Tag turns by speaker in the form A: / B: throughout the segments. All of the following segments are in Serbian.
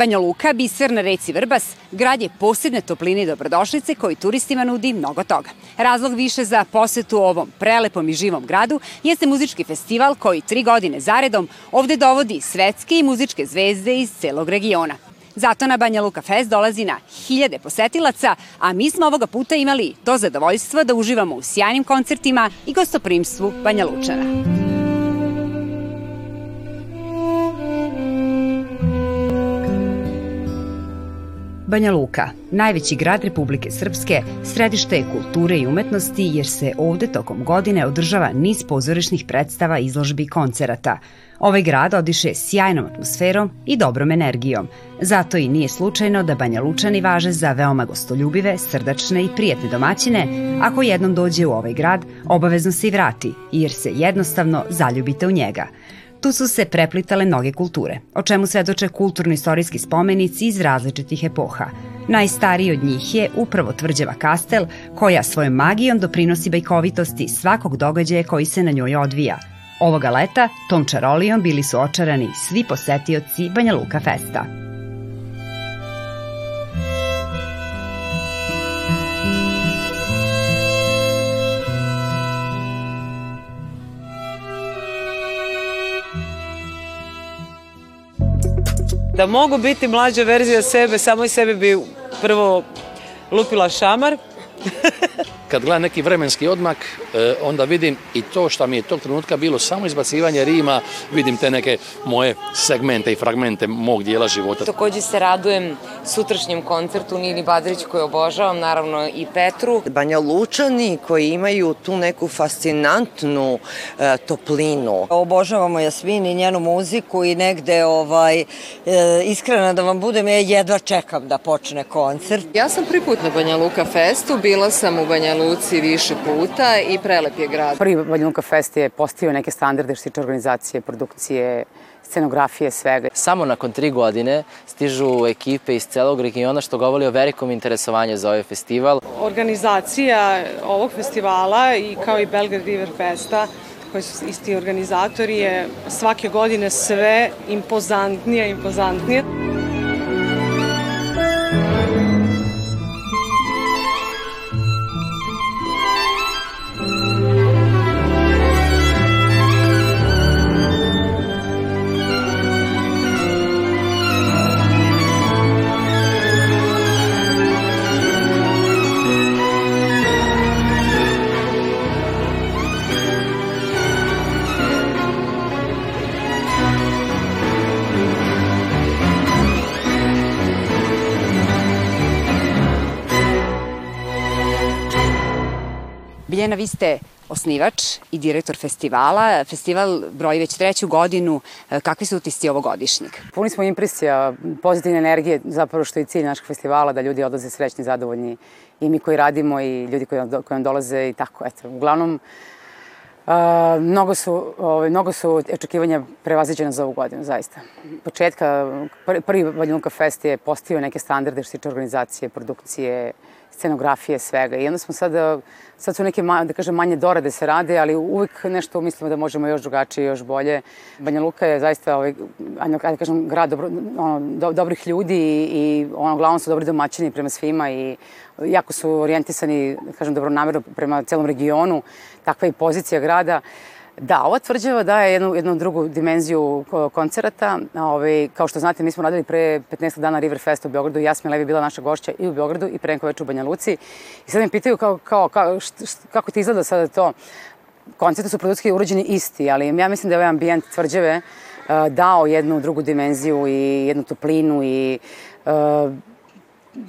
A: Banja Luka, biser na reci Vrbas, grad je posebne topline i dobrodošlice koji turistima nudi mnogo toga. Razlog više za posetu ovom prelepom i živom gradu jeste muzički festival koji tri godine zaredom ovde dovodi svetske i muzičke zvezde iz celog regiona. Zato na Banja Luka Fest dolazi na hiljade posetilaca, a mi smo ovoga puta imali to zadovoljstvo da uživamo u sjajnim koncertima i gostoprimstvu Banja Lučana. Banja Luka, najveći grad Republike Srpske, središte je kulture i umetnosti jer se ovde tokom godine održava niz pozorišnih predstava, izložbi i koncerata. Ovaj grad odiše sjajnom atmosferom i dobrom energijom. Zato i nije slučajno da Banja Lučani važe za veoma gostoljubive, srdačne i prijetne domaćine. Ako jednom dođe u ovaj grad, obavezno se i vrati, jer se jednostavno zaljubite u njega – Tu su se preplitale mnoge kulture, o čemu svedoče kulturno-istorijski spomenici iz različitih epoha. Najstariji od njih je upravo tvrđava Kastel, koja svojom magijom doprinosi bajkovitosti svakog događaja koji se na njoj odvija. Ovoga leta tom čarolijom bili su očarani svi posetioci Banja Luka Festa.
B: Da mogu biti mlađa verzija sebe, samo i sebe bi prvo lupila šamar.
C: Kad gledam neki vremenski odmak, e, onda vidim i to što mi je tog trenutka bilo samo izbacivanje rima, vidim te neke moje segmente i fragmente mog dijela života.
D: Takođe se radujem sutrašnjem koncertu Nini Badrić koju obožavam, naravno i Petru.
E: Banja Lučani koji imaju tu neku fascinantnu e, toplinu.
F: Obožavamo Jasmin i njenu muziku i negde ovaj, e, iskreno da vam budem, ja jedva čekam da počne koncert.
G: Ja sam prvi put na Banja Luka Festu, bila sam u Banja Luci više puta i prelep je grad.
H: Prvi Banja Luka Fest je postavio neke standarde što tiče organizacije, produkcije, scenografije, svega.
I: Samo nakon tri godine stižu ekipe iz celog regiona što govori o velikom interesovanju za ovaj festival.
J: Organizacija ovog festivala i kao i Belgrade River Festa koji su isti organizatori je svake godine sve impozantnije, impozantnije.
A: Vi ste osnivač i direktor festivala. Festival broji već treću godinu. E, kakvi su utisci ovogodišnjeg?
H: Puni smo impresija, pozitivne energije, zapravo što je cilj našeg festivala, da ljudi odlaze srećni, zadovoljni. I mi koji radimo i ljudi koji, koji nam dolaze i tako. Eto, uglavnom, Uh, mnogo su, ovaj, mnogo su očekivanja prevaziđena za ovu godinu, zaista. Početka, prvi, prvi Banjuka Fest je postavio neke standarde što se tiče organizacije, produkcije, scenografije, svega. I onda smo sada, sad su neke, da kažem, manje dorade se rade, ali uvek nešto mislimo da možemo još drugačije, još bolje. Banja Luka je zaista, ovaj, ajde da kažem, grad dobro, ono, do, dobrih ljudi i, i ono, glavno su dobri domaćini prema svima i jako su orijentisani, da kažem, dobronamerno prema celom regionu. Takva je i pozicija grada. Da, ova tvrđava daje jednu, jednu drugu dimenziju koncerata. Ovaj, kao što znate, mi smo radili pre 15 dana River Fest u Beogradu. Jasmin Levi bila naša gošća i u Beogradu i pre neko u Banja Luci. I sad me pitaju kao, kao, kao, št, št, kako ti izgleda sada to. Koncerti su produktski urađeni isti, ali ja mislim da je ovaj ambijent tvrđave uh, dao jednu drugu dimenziju i jednu toplinu i uh,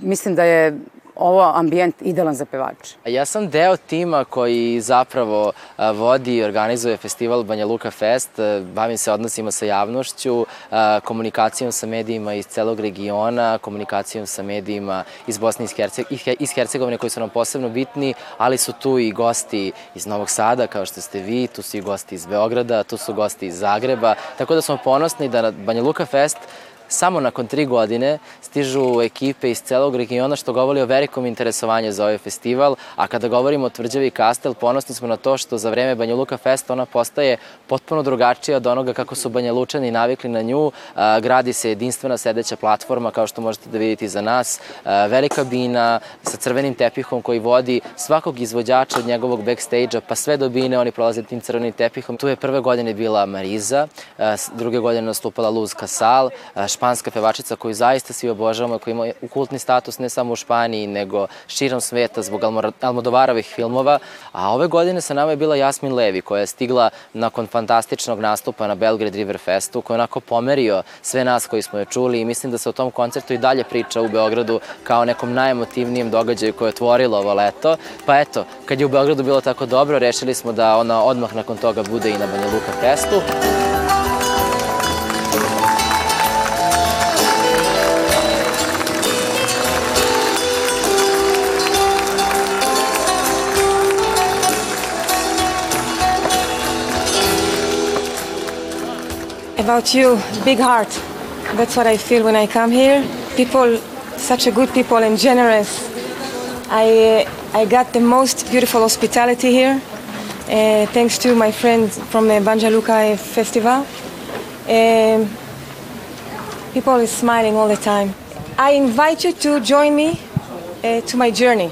H: mislim da je ovo ambijent idealan za pevače.
I: Ja sam deo tima koji zapravo vodi i organizuje festival Banja Luka Fest. Bavim se odnosima sa javnošću, komunikacijom sa medijima iz celog regiona, komunikacijom sa medijima iz Bosne i Hercegovine koji su nam posebno bitni, ali su tu i gosti iz Novog Sada, kao što ste vi, tu su i gosti iz Beograda, tu su gosti iz Zagreba, tako da smo ponosni da Banja Luka Fest samo nakon tri godine stižu ekipe iz celog regiona što govori o velikom interesovanju za ovaj festival, a kada govorimo o tvrđavi Kastel, ponosni smo na to što za vreme Banja Luka Festa ona postaje potpuno drugačija od onoga kako su Banja Lučani navikli na nju. Gradi se jedinstvena sedeća platforma, kao što možete da vidite za nas, velika bina sa crvenim tepihom koji vodi svakog izvođača od njegovog backstage-a, pa sve do bine oni prolaze tim crvenim tepihom. Tu je prve godine bila Mariza, druge godine nastupala Luz Casal, španska pevačica koju zaista svi obožavamo, koja ima kultni status ne samo u Španiji, nego širom sveta zbog Almodovarovih filmova. A ove godine sa nama je bila Jasmin Levi, koja je stigla nakon fantastičnog nastupa na Belgrade River Festu, koja je onako pomerio sve nas koji smo je čuli i mislim da se o tom koncertu i dalje priča u Beogradu kao nekom najemotivnijem događaju koje je otvorilo ovo leto. Pa eto, kad je u Beogradu bilo tako dobro, rešili smo da ona odmah nakon toga bude i na Banja Luka Festu.
K: About you, big heart. That's what I feel when I come here. People, such a good people and generous. I, uh, I got the most beautiful hospitality here, uh, thanks to my friends from the Banja Luka Festival. Um, people is smiling all the time. I invite you to join me uh, to my journey.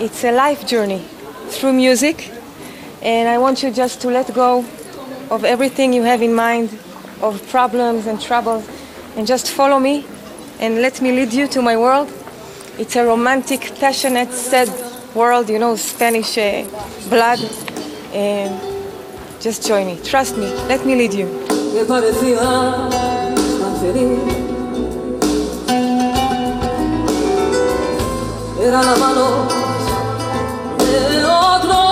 K: It's a life journey through music, and I want you just to let go of everything you have in mind of problems and troubles and just follow me and let me lead you to my world. It's a romantic, passionate, sad world, you know, Spanish uh, blood. And just join me. Trust me. Let me lead you. Era la mano de otro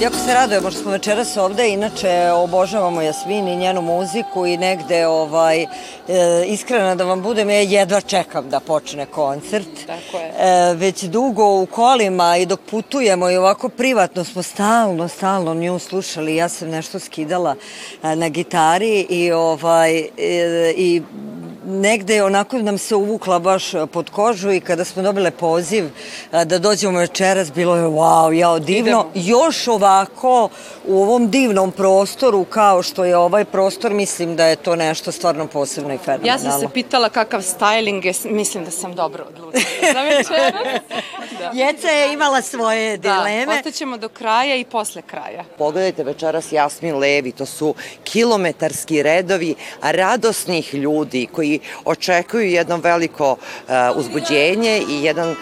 F: Jako se radujemo što smo večeras ovde, inače obožavamo Jasmin i njenu muziku i negde ovaj, e, iskreno da vam budem, ja jedva čekam da počne koncert.
K: Tako je.
F: E, već dugo u kolima i dok putujemo i ovako privatno smo stalno, stalno nju slušali. Ja sam nešto skidala e, na gitari i, ovaj, e, i negde onako nam se uvukla baš pod kožu i kada smo dobile poziv da dođemo večeras, bilo je wow, jao, divno. Idemo. Još ovako u ovom divnom prostoru kao što je ovaj prostor, mislim da je to nešto stvarno posebno i fenomenalno.
K: Ja sam se pitala kakav styling je, mislim da sam dobro odlučila za večeras.
F: da. Jeca je imala svoje dileme.
K: Da, ostaćemo do kraja i posle kraja.
E: Pogledajte večeras Jasmin Levi, to su kilometarski redovi radosnih ljudi koji očekuju jedno veliko uh, uzbuđenje i jedan uh,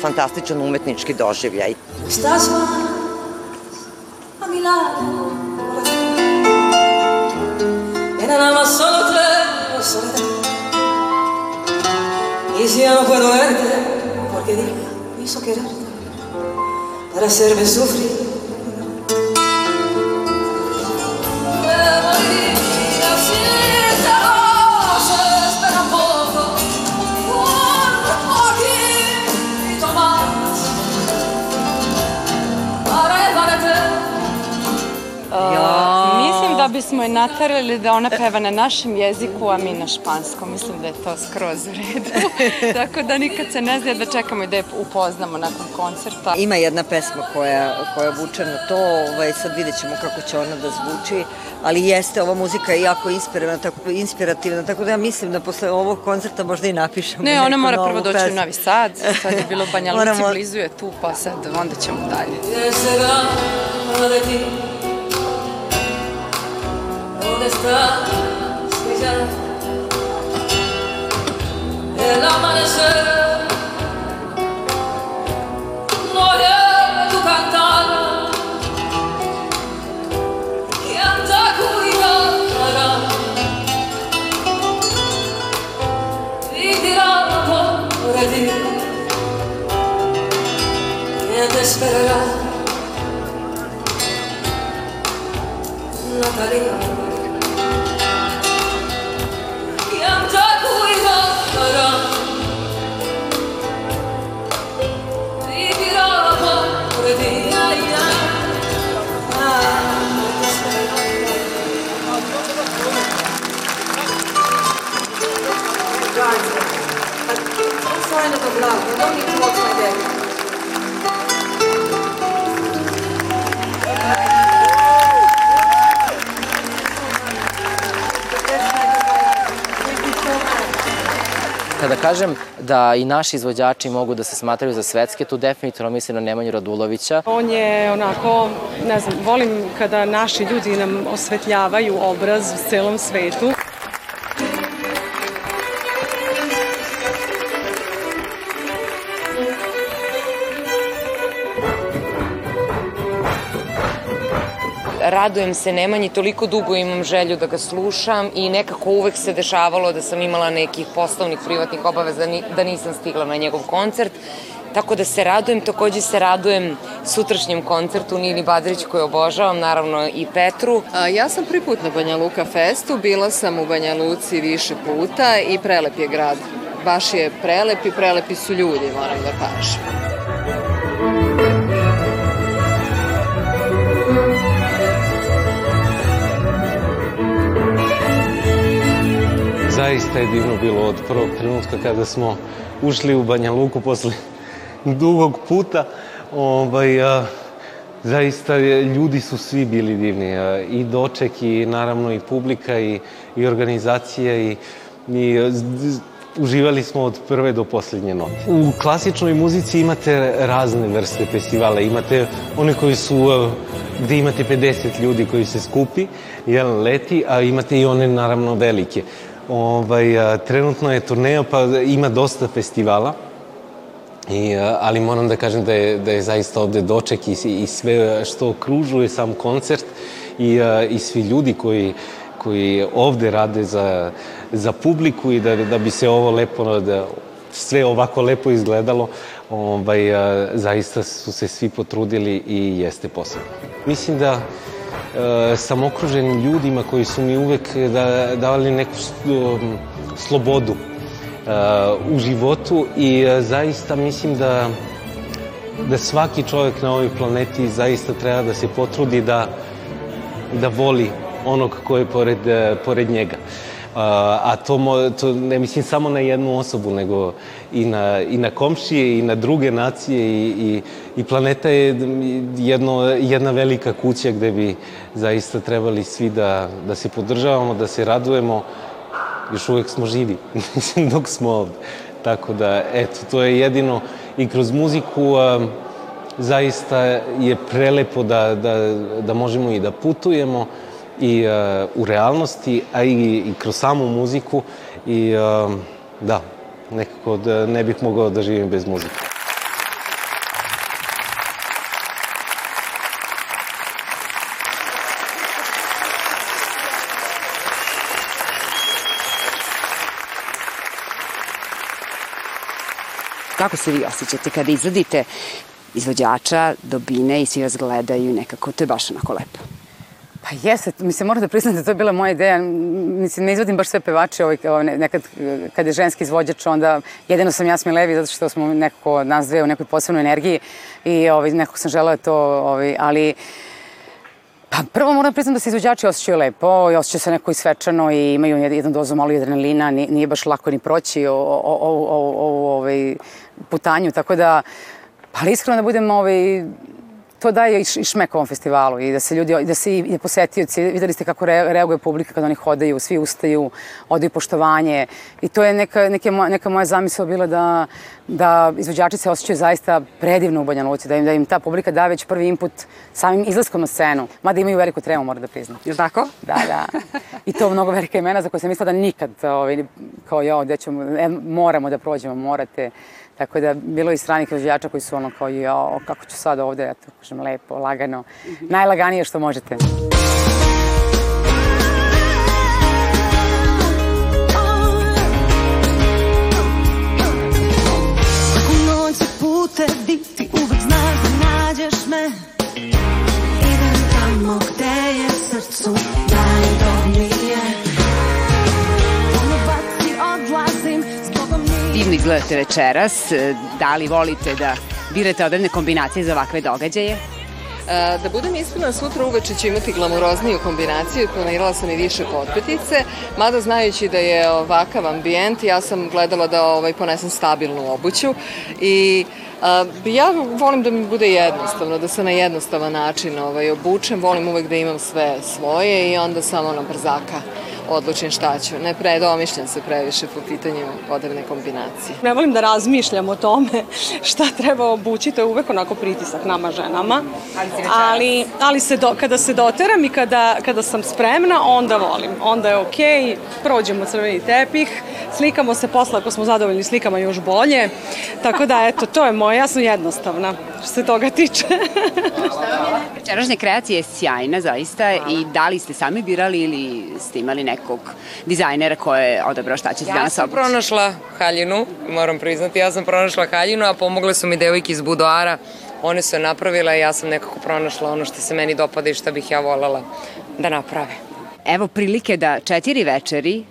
E: fantastičan umetnički doživljaj. Estás a mi lado, era nada más solo tres soledad. Y si ya no puedo verte, porque me hizo quererte para hacerme sufrir.
K: Bismo je natarali da ona peva na našem jeziku, a mi na španskom. Mislim da je to skroz u redu. Tako da nikad se ne zna da čekamo i da je upoznamo nakon koncerta.
F: Ima jedna pesma koja, koja vuče na to, ovaj, sad vidjet ćemo kako će ona da zvuči, ali jeste, ova muzika je jako inspirativna, tako, inspirativna, tako da ja mislim da posle ovog koncerta možda i napišemo
K: Ne, ona mora prvo doći
F: pesmu.
K: u Novi Sad, sad je bilo Banja Luci, Moramo... blizu je tu, pa sad onda ćemo dalje. ¿Dónde estás? Que el amanecer. No oye tu cantar. Y anda cuidada y tirando por ti. ¿Quién te esperará? Natalia Kada
I: kažem da i naši izvođači mogu da se smatraju za svetske, tu definitivno mislim na Nemanju Radulovića.
J: On je onako, ne znam, volim kada naši ljudi nam osvetljavaju obraz u celom svetu.
D: Radujem se Nemanji, toliko dugo imam želju da ga slušam i nekako uvek se dešavalo da sam imala nekih poslovnih, privatnih obaveza da nisam stigla na njegov koncert. Tako da se radujem, takođe se radujem sutrašnjem koncertu Nini Badrić koju obožavam, naravno i Petru.
G: Ja sam prvi put na Banja Luka festu, bila sam u Banja Luci više puta i prelep je grad. Baš je prelep i prelepi su ljudi, moram da kažem.
L: Zaista je divno bilo od prvog trenutka kada smo ušli u Banja Luku posle dugog puta. Ovaj, a, zaista je, ljudi su svi bili divni. A, I doček, i naravno i publika, i, i organizacija, i, i uživali smo od prve do poslednje note. U klasičnoj muzici imate razne vrste festivala. Imate one koji su gde imate 50 ljudi koji se skupi, jedan leti, a imate i one naravno velike. Ovaj, trenutno je turneja, pa ima dosta festivala, I, ali moram da kažem da je, da je zaista ovde doček i, i sve što okružuje sam koncert i, i svi ljudi koji, koji ovde rade za, za publiku i da, da bi se ovo lepo, da sve ovako lepo izgledalo, ovaj, zaista su se svi potrudili i jeste posebno. Mislim da sam okružen ljudima koji su mi uvek da, davali neku um, slobodu uh, u životu i zaista mislim da da svaki čovjek na ovoj planeti zaista treba da se potrudi da da voli onog ko je pored, pored njega. A to, mo, to ne mislim samo na jednu osobu, nego i na, i na komšije i na druge nacije i, i, i planeta je jedno, jedna velika kuća gde bi zaista trebali svi da, da se podržavamo, da se radujemo. Još uvek smo živi, dok smo ovde. Tako da, eto, to je jedino i kroz muziku a, zaista je prelepo da, da, da možemo i da putujemo, i uh, u realnosti, a i, i kroz samu muziku i uh, da, nekako da ne bih mogao da živim bez muzike.
A: Kako se vi osjećate kada izvodite izvođača, dobine i svi vas gledaju nekako, to je baš onako lepo.
H: Pa jeste, mislim, moram da priznam da to je bila moja ideja. Mislim, ne izvodim baš sve pevače, ovaj, ovaj, nekad kad je ženski izvođač, onda jedino sam Jasmin Levi, zato što smo nekako nas dve u nekoj posebnoj energiji i ovaj, nekako sam želela to, ovaj, ali Pa prvo moram priznam da se izvođači osjećaju lepo i osjećaju se neko svečano i imaju jednu dozu malo adrenalina, nije baš lako ni proći ovu ovaj, putanju, tako da, ali iskreno da budem ovaj, to daje i šmek ovom festivalu i da se ljudi, da se i posetioci, videli ste kako reaguje publika kada oni hodaju, svi ustaju, odaju poštovanje i to je neka, neke, neka moja zamisla bila da, da izvođači se osjećaju zaista predivno u Banja Luci, da im, da im ta publika da već prvi input samim izlaskom na scenu, mada imaju veliku tremu, mora da priznam.
A: Je tako?
H: Da, da. I to mnogo velika imena za koje sam mislila da nikad, ovaj, kao ja, gde ćemo, e, moramo da prođemo, morate. Tako da bilo i stranih izvođača koji su ono kao, jo, kako ću sad ovde, eto, kažem, lepo, lagano. Mm -hmm. Najlaganije što možete. putevi, ti uvek znaš da nađeš me Idem tamo gde je srcu izgledate večeras. Da li volite da birate odredne kombinacije za ovakve događaje? E,
G: da budem iskrena, sutra uveče ću imati glamurozniju kombinaciju, planirala sam i više potpetice, mada znajući da je ovakav ambijent, ja sam gledala da ovaj, ponesem stabilnu obuću i A, ja volim da mi bude jednostavno, da se na jednostavan način ovaj, obučem, volim uvek da imam sve svoje i onda samo na brzaka odlučim šta ću. Ne predomišljam se previše po pitanju odevne kombinacije.
J: Ne volim da razmišljam o tome šta treba obući, to je uvek onako pritisak nama ženama. Ali, ali se do, kada se doteram i kada, kada sam spremna, onda volim. Onda je okej, okay, prođemo crveni tepih, slikamo se posle, ako smo zadovoljni slikama još bolje. Tako da, eto, to je moja, ja sam jednostavna što se toga tiče.
A: Večerašnja kreacija je sjajna zaista i da li ste sami birali ili ste imali nekog dizajnera ko je odabrao šta će se
D: ja
A: danas obući?
D: Ja sam pronašla haljinu, moram priznati, ja sam pronašla haljinu, a pomogle su mi devojke iz budoara, one su je napravile i ja sam nekako pronašla ono što se meni dopada i što bih ja voljela da naprave.
A: Evo prilike da četiri večeri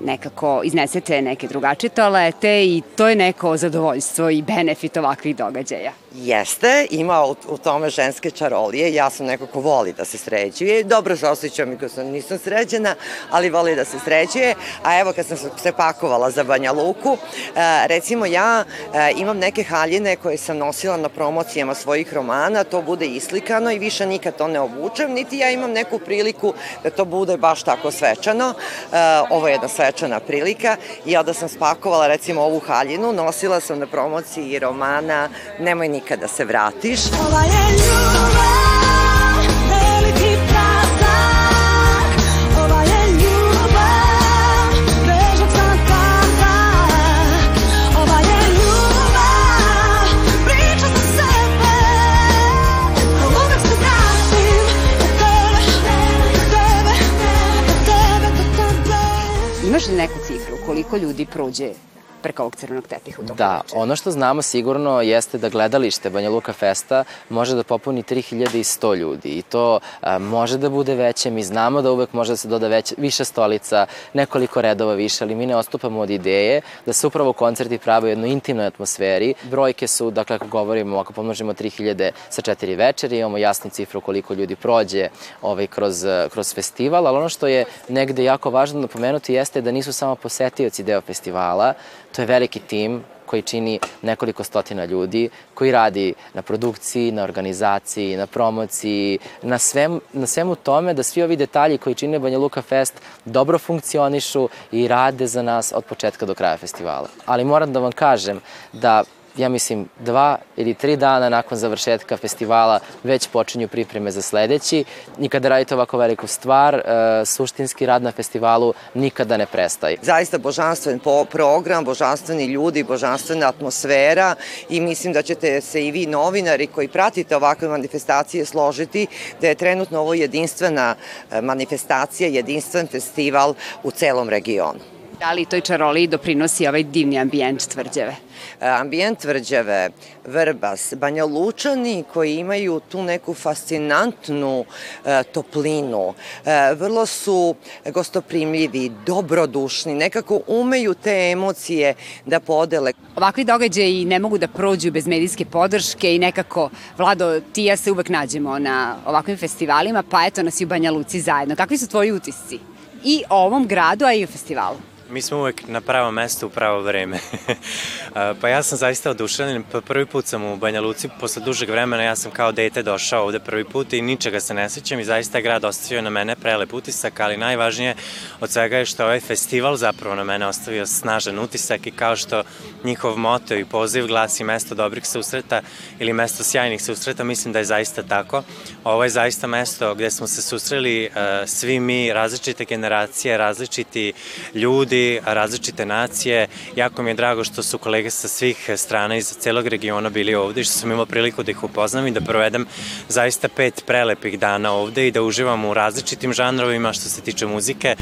A: nekako iznesete neke drugačije toalete i to je neko zadovoljstvo i benefit ovakvih događaja.
E: Jeste, ima u, u tome ženske čarolije, ja sam neko ko voli da se sređuje, dobro se osjećam i ko sam nisam sređena, ali voli da se sređuje, a evo kad sam se pakovala za Banja Luku, e, recimo ja e, imam neke haljine koje sam nosila na promocijama svojih romana, to bude islikano i više nikad to ne obučem, niti ja imam neku priliku da to bude baš tako svečano, e, ovo je jedna svečana prilika. I onda sam spakovala recimo ovu haljinu, nosila sam na promociji romana Nemoj nikad nikada se vratiš. Ova je ljubav, veliki prazak, ova je ljubav, bežak sam kazak, ova je ljubav, priča za sebe, uvek se vratim, do tebe, do tebe, do tebe, do tebe.
A: Imaš li neku cifru koliko ljudi prođe preko ovog crvenog tepiha u toku
I: Da, večera. ono što znamo sigurno jeste da gledalište Banja Luka Festa može da popuni 3100 ljudi i to a, može da bude veće, mi znamo da uvek može da se doda već, više stolica, nekoliko redova više, ali mi ne ostupamo od ideje da se upravo koncerti prave u jednoj intimnoj atmosferi. Brojke su, dakle, ako govorimo, ako pomnožimo 3000 sa četiri večeri, imamo jasnu cifru koliko ljudi prođe ovaj, kroz, kroz festival, ali ono što je negde jako važno da pomenuti jeste da nisu samo posetioci deo festivala, To je veliki tim koji čini nekoliko stotina ljudi, koji radi na produkciji, na organizaciji, na promociji, na, svem, na svemu tome da svi ovi detalji koji čine Banja Luka Fest dobro funkcionišu i rade za nas od početka do kraja festivala. Ali moram da vam kažem da ja mislim, dva ili tri dana nakon završetka festivala već počinju pripreme za sledeći i kada radite ovako veliku stvar, e, suštinski rad na festivalu nikada ne prestaje.
E: Zaista božanstven program, božanstveni ljudi, božanstvena atmosfera i mislim da ćete se i vi novinari koji pratite ovakve manifestacije složiti da je trenutno ovo jedinstvena e, manifestacija, jedinstven festival u celom regionu.
A: Da li toj čaroliji doprinosi ovaj divni ambijent tvrđave?
E: E, ambijent tvrđave, Vrbas, Banja Lučani koji imaju tu neku fascinantnu e, toplinu, e, vrlo su gostoprimljivi, dobrodušni, nekako umeju te emocije da podele.
A: Ovakvi događaji ne mogu da prođu bez medijske podrške i nekako, Vlado, ti ja se uvek nađemo na ovakvim festivalima, pa eto nas i u Banja Luci zajedno. Kakvi su tvoji utisci? I o ovom gradu, a i o festivalu?
M: Mi smo uvek na pravo mesto u pravo vreme. pa ja sam zaista oduševljen. Pa prvi put sam u Banja Luci, posle dužeg vremena ja sam kao dete došao ovde prvi put i ničega se ne sećam i zaista grad ostavio na mene prelep utisak, ali najvažnije od svega je što ovaj festival zapravo na mene ostavio snažan utisak i kao što njihov moto i poziv glasi mesto dobrih susreta ili mesto sjajnih susreta, mislim da je zaista tako. Ovo je zaista mesto gde smo se susreli svi mi, različite generacije, različiti ljudi, različite nacije. Jako mi je drago što su kolege sa svih strana iz celog regiona bili ovde i što sam imao priliku da ih upoznam i da provedem zaista pet prelepih dana ovde i da uživam u različitim žanrovima što se tiče muzike.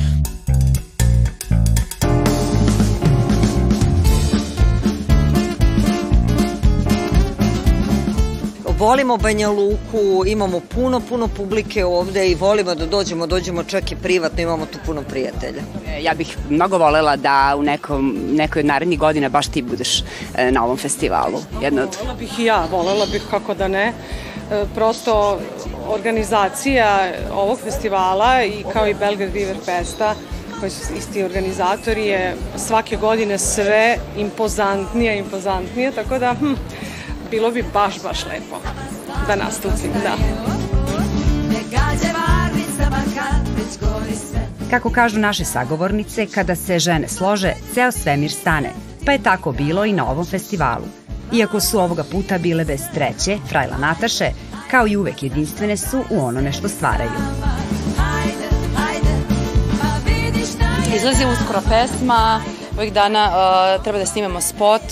F: Volimo Banja Luku, imamo puno, puno publike ovde i volimo da dođemo, dođemo čak i privatno, imamo tu puno prijatelja.
A: E, ja bih mnogo volela da u nekom, nekoj od narednih godina baš ti budeš e, na ovom festivalu.
J: Jedna od... Volela bih i ja, volela bih kako da ne. E, prosto organizacija ovog festivala i kao i Belgrade River Festa koji su isti organizatori je svake godine sve impozantnije, impozantnije, tako da hm, bilo bi baš, baš lepo da nastupim, da.
A: Kako kažu naše sagovornice, kada se žene slože, ceo svemir stane, pa je tako bilo i na ovom festivalu. Iako su ovoga puta bile bez treće, Frajla Nataše, kao i uvek jedinstvene su u onome što stvaraju.
N: Izlazi uskoro pesma, ovih dana uh, treba da snimamo spot.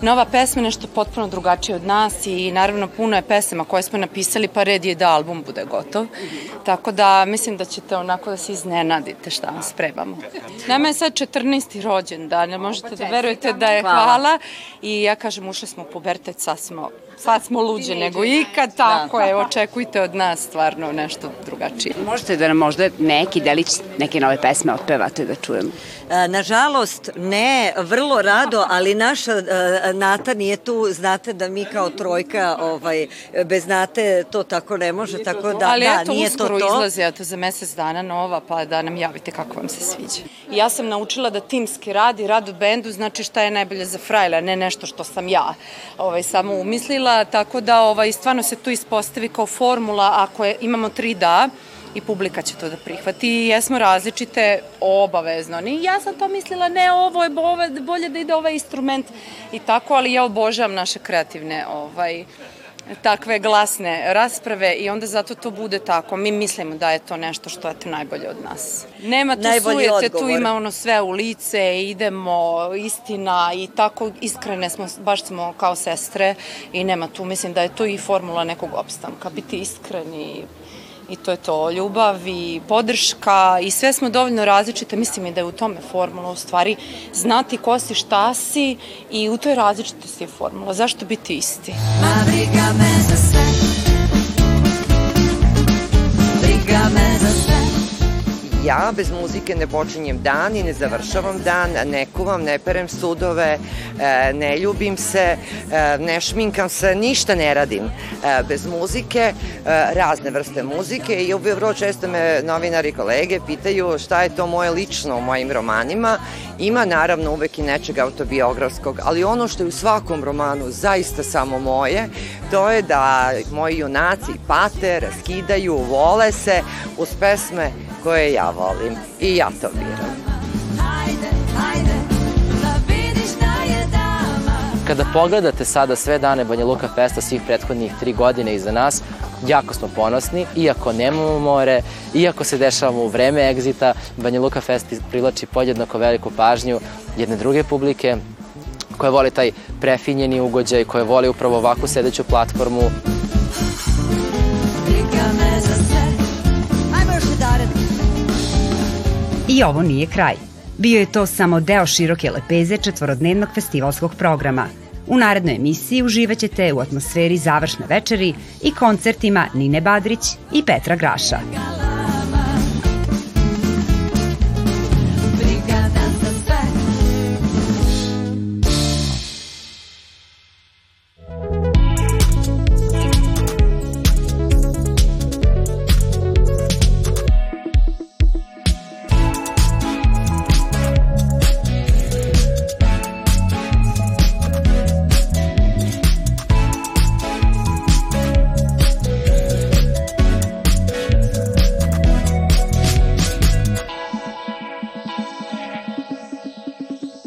N: Nova pesma je nešto potpuno drugačije od nas i naravno puno je pesama koje smo napisali, pa red je da album bude gotov. Tako da mislim da ćete onako da se iznenadite šta vam spremamo. Nama je sad 14. rođendan, možete da verujete da je hvala. I ja kažem, ušli smo u pubertet, sad smo sad smo luđe nego ikad, tako je, očekujte od nas stvarno nešto drugačije.
A: Možete da nam možda neki delić neke nove pesme otpevate da čujemo?
F: E, nažalost, ne, vrlo rado, ali naša e, Nata nije tu, znate da mi kao trojka ovaj, bez Nate to tako ne može, tako da,
N: ali
F: da,
N: eto,
F: nije to to.
N: uskoro izlazi, eto, za mesec dana nova, pa da nam javite kako vam se sviđa. Ja sam naučila da timski radi, rad u bendu, znači šta je najbolje za frajla, ne nešto što sam ja ovaj, samo umislila, tako da ovaj, stvarno se tu ispostavi kao formula, ako je, imamo tri da, i publika će to da prihvati i jesmo različite obavezno. Ni ja sam to mislila, ne, ovo je bolje da ide ovaj instrument i tako, ali ja obožavam naše kreativne ovaj, takve glasne rasprave i onda zato to bude tako. Mi mislimo da je to nešto što je to najbolje od nas. Nema tu
F: Najbolji
N: sujete,
F: odgovor.
N: tu ima ono sve u lice, idemo, istina i tako iskrene smo, baš smo kao sestre i nema tu, mislim da je to i formula nekog opstanka, biti iskreni i to je to, ljubav i podrška i sve smo dovoljno različite, mislim i da je u tome formula u stvari znati ko si, šta si i u toj različitosti je formula. Zašto biti isti?
O: Ma briga me za sve Briga me za sve
E: Ja bez muzike ne počinjem dan i ne završavam dan, ne kuvam, ne perem sudove, e, ne ljubim se, e, ne šminkam se, ništa ne radim e, bez muzike, razne vrste muzike i vrlo često me novinari kolege pitaju šta je to moje lično u mojim romanima. Ima naravno uvek i nečeg autobiografskog, ali ono što je u svakom romanu zaista samo moje, to je da moji junaci pate, raskidaju, vole se uz pesme koje ja volim i ja to biram.
I: Kada pogledate sada sve dane Banja Luka Festa svih prethodnih tri godine iza nas, jako smo ponosni, iako nemamo more, iako se dešavamo u vreme egzita, Banja Luka Fest privlači podjednako veliku pažnju jedne druge publike, koja voli taj prefinjeni ugođaj, koja voli upravo ovakvu sedeću platformu.
A: I ovo nije kraj. Bio je to samo deo široke lepeze četvorodnevnog festivalskog programa. U narednoj emisiji uživaćete u atmosferi završne večeri i koncertima Nine Badrić i Petra Graša.